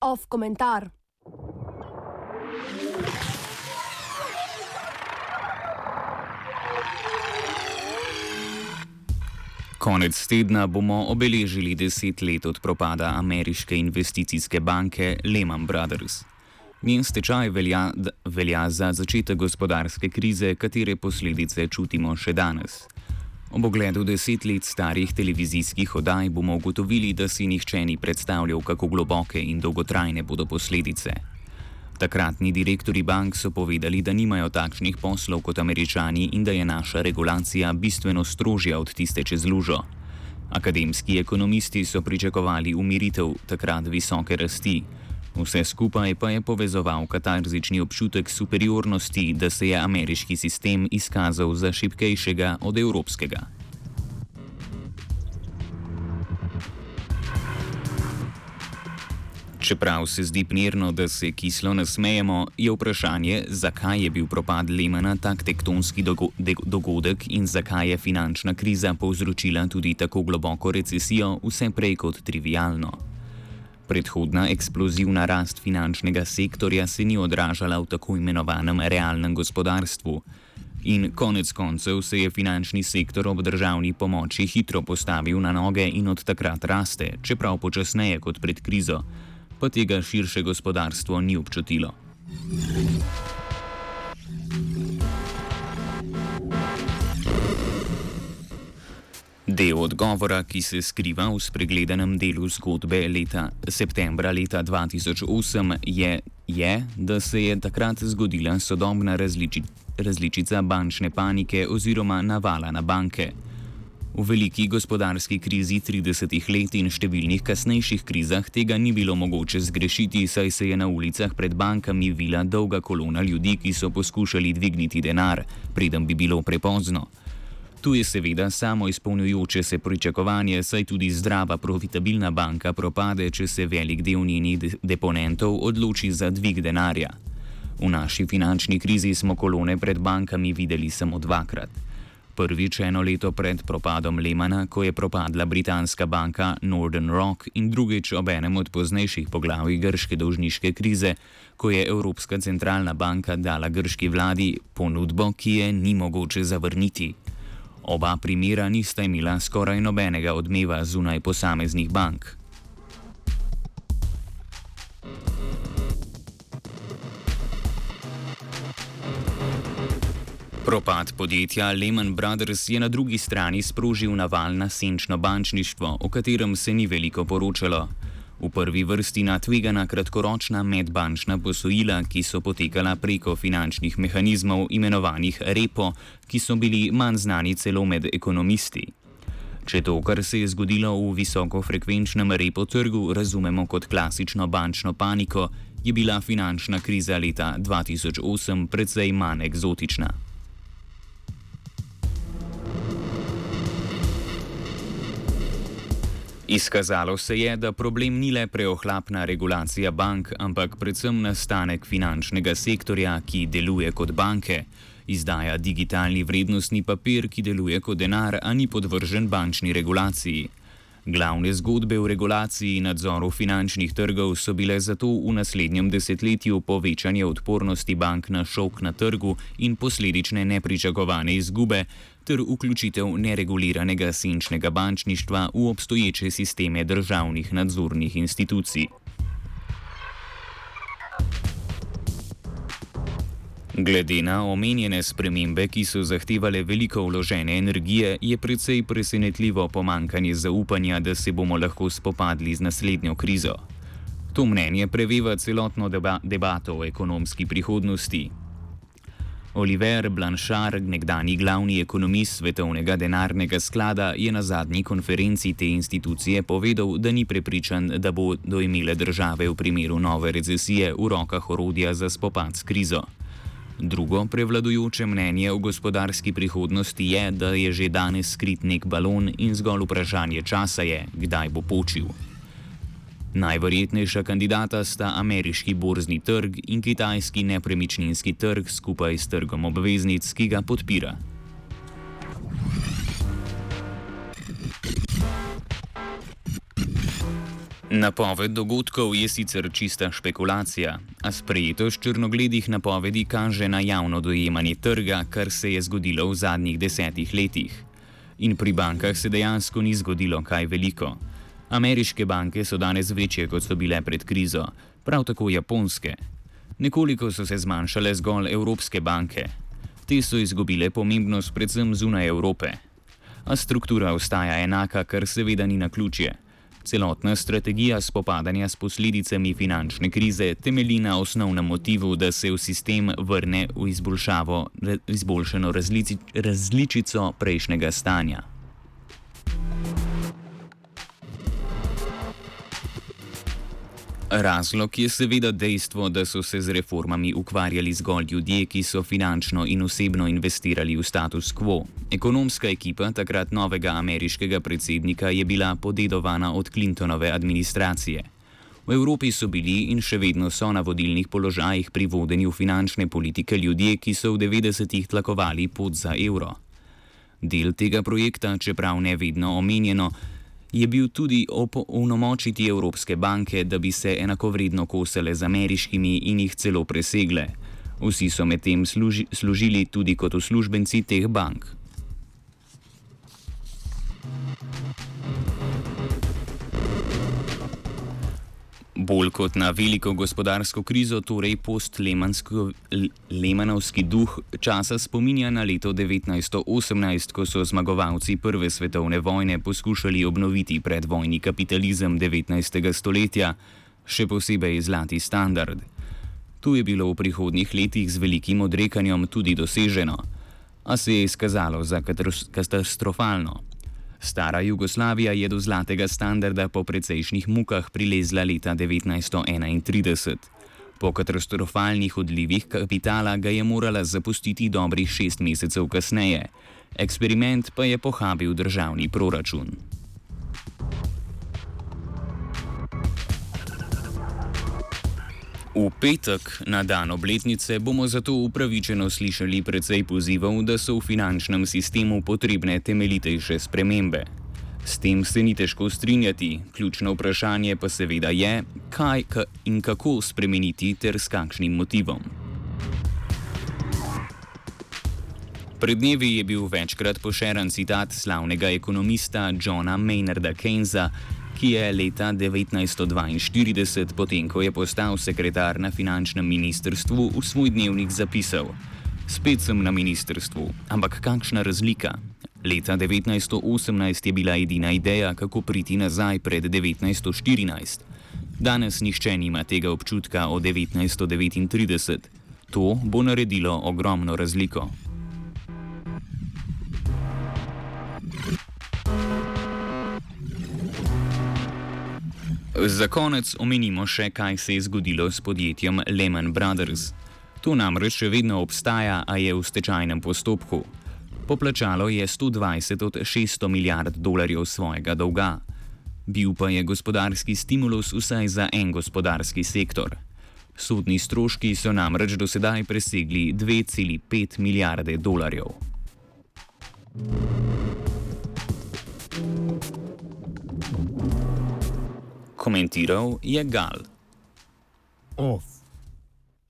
Off komentar. Konec tedna bomo obeležili deset let od propada ameriške investicijske banke Lehman Brothers. Njen stečaj velja, velja za začetek gospodarske krize, katere posledice čutimo še danes. Ob ogledu deset let starih televizijskih oddaj bomo ugotovili, da si nihče ni predstavljal, kako globoke in dolgotrajne bodo posledice. Takratni direktori bank so povedali, da nimajo takšnih poslov kot američani in da je naša regulacija bistveno strožja od tiste čez lužo. Akademski ekonomisti so pričakovali umiritev takrat visoke rasti. Vse skupaj pa je povezoval katarzični občutek superiornosti, da se je ameriški sistem izkazal za šipkejšega od evropskega. Čeprav se zdi primerno, da se kislo nasmejemo, je vprašanje, zakaj je bil propad Lemana tak tektonski dogo dogodek in zakaj je finančna kriza povzročila tudi tako globoko recesijo, vse prej kot trivialno. Predhodna eksplozivna rast finančnega sektorja se ni odražala v tako imenovanem realnem gospodarstvu. In konec koncev se je finančni sektor ob državni pomoči hitro postavil na noge in od takrat raste, čeprav počasneje kot pred krizo pa tega širše gospodarstvo ni občutilo. Del odgovora, ki se skriva v spregledanem delu zgodbe leta septembra leta 2008, je, je, da se je takrat zgodila sodobna različi, različica bančne panike oziroma navala na banke. V veliki gospodarski krizi 30 let in številnih kasnejših krizah tega ni bilo mogoče zgrešiti, saj se je na ulicah pred bankami vila dolga kolona ljudi, ki so poskušali dvigniti denar, preden bi bilo prepozno. Tu je seveda samo izpolnjujoče se pričakovanje, saj tudi zdrava profitabilna banka propade, če se velik del njenih deponentov odloči za dvig denarja. V naši finančni krizi smo kolone pred bankami videli samo dvakrat prvič eno leto pred propadom Lehmana, ko je propadla britanska banka Northern Rock in drugič ob enem od poznejših poglavij grške dolžniške krize, ko je Evropska centralna banka dala grški vladi ponudbo, ki je ni mogoče zavrniti. Oba primera nista imela skoraj nobenega odmeva zunaj posameznih bank. Propad podjetja Lehman Brothers je na drugi strani sprožil naval na senčno bančništvo, o katerem se ni veliko poročalo. V prvi vrsti na tvegana kratkoročna medbančna posojila, ki so potekala preko finančnih mehanizmov imenovanih repo, ki so bili manj znani celo med ekonomisti. Če to, kar se je zgodilo v visokofrekvenčnem repo trgu, razumemo kot klasično bančno paniko, je bila finančna kriza leta 2008 precej manj eksotična. Izkazalo se je, da problem ni le preohlapna regulacija bank, ampak predvsem nastanek finančnega sektorja, ki deluje kot banke, izdaja digitalni vrednostni papir, ki deluje kot denar, a ni podvržen bančni regulaciji. Glavne zgodbe v regulaciji in nadzoru finančnih trgov so bile zato v naslednjem desetletju povečanje odpornosti bank na šok na trgu in posledične nepričakovane izgube, ter vključitev nereguliranega senčnega bančništva v obstoječe sisteme državnih nadzornih institucij. Glede na omenjene spremembe, ki so zahtevale veliko vložene energije, je precej presenetljivo pomankanje zaupanja, da se bomo lahko spopadli z naslednjo krizo. To mnenje preveva celotno deba debato o ekonomski prihodnosti. Oliver Blanchard, nekdani glavni ekonomist Svetovnega denarnega sklada, je na zadnji konferenci te institucije povedal, da ni prepričan, da bodo imele države v primeru nove recesije v rokah orodja za spopad s krizo. Drugo prevladujoče mnenje o gospodarski prihodnosti je, da je že danes skrit nek balon in zgolj vprašanje časa je, kdaj bo počil. Najverjetnejša kandidata sta ameriški borzni trg in kitajski nepremičninski trg skupaj s trgom obveznic, ki ga podpira. Napoved dogodkov je sicer čista špekulacija, a sprejetost črnogledih napovedi kaže na javno dojemanje trga, kar se je zgodilo v zadnjih desetih letih. In pri bankah se dejansko ni zgodilo kaj veliko. Ameriške banke so danes večje, kot so bile pred krizo, prav tako japonske. Nekoliko so se zmanjšale zgolj evropske banke. Te so izgubile pomembnost predvsem zunaj Evrope. A struktura ostaja enaka, kar seveda ni na ključje. Celotna strategija spopadanja s posledicami finančne krize temelji na osnovnem motivu, da se v sistem vrne v izboljšano razlici, različico prejšnjega stanja. Razlog je seveda dejstvo, da so se z reformami ukvarjali zgolj ljudje, ki so finančno in osebno investirali v status quo. Ekonomska ekipa takrat novega ameriškega predsednika je bila podedovana od Clintonove administracije. V Evropi so bili in še vedno so na vodilnih položajih pri vodenju finančne politike ljudje, ki so v 90-ih tlakovali pot za evro. Del tega projekta, čeprav ne vedno omenjeno, je bil tudi opolnomočiti Evropske banke, da bi se enakovredno kosale z ameriškimi in jih celo presegle. Vsi so medtem služi, služili tudi kot uslužbenci teh bank. Bolj kot na veliko gospodarsko krizo, torej post-lemanovski duh časa spominja na leto 1918, ko so zmagovalci Prve svetovne vojne poskušali obnoviti predvojni kapitalizem 19. stoletja, še posebej zlati standard. To je bilo v prihodnjih letih z velikim odrekanjem tudi doseženo, a se je izkazalo za katastrofalno. Stara Jugoslavija je do zlatega standarda po precejšnjih mukah prilezla leta 1931. Po katastrofalnih odlivih kapitala ga je morala zapustiti dobrih šest mesecev kasneje. Eksperiment pa je pohabil državni proračun. V petek, na dan obletnice, bomo zato upravičeno slišali precej pozivov, da so v finančnem sistemu potrebne temeljitejše spremembe. S tem se ni težko strinjati, ključno vprašanje pa seveda je, kaj in kako spremeniti ter s kakšnim motivom. Pred dnevi je bil večkrat pošeren citat slavnega ekonomista Johna Maynarda Keynesa, ki je leta 1942, potem ko je postal sekretar na finančnem ministrstvu, v svoj dnevnik zapisal: Spet sem na ministrstvu, ampak kakšna razlika? Leta 1918 je bila edina ideja, kako priti nazaj pred 1914. Danes nihče nima tega občutka o 1939. To bo naredilo ogromno razliko. Za konec omenimo še, kaj se je zgodilo s podjetjem Lehman Brothers. To namreč še vedno obstaja, a je v stečajnem postopku. Poplačalo je 120 od 600 milijard dolarjev svojega dolga. Bil pa je gospodarski stimulus vsaj za en gospodarski sektor. Sodni stroški so namreč do sedaj presegli 2,5 milijarde dolarjev. Komentiral je Gal.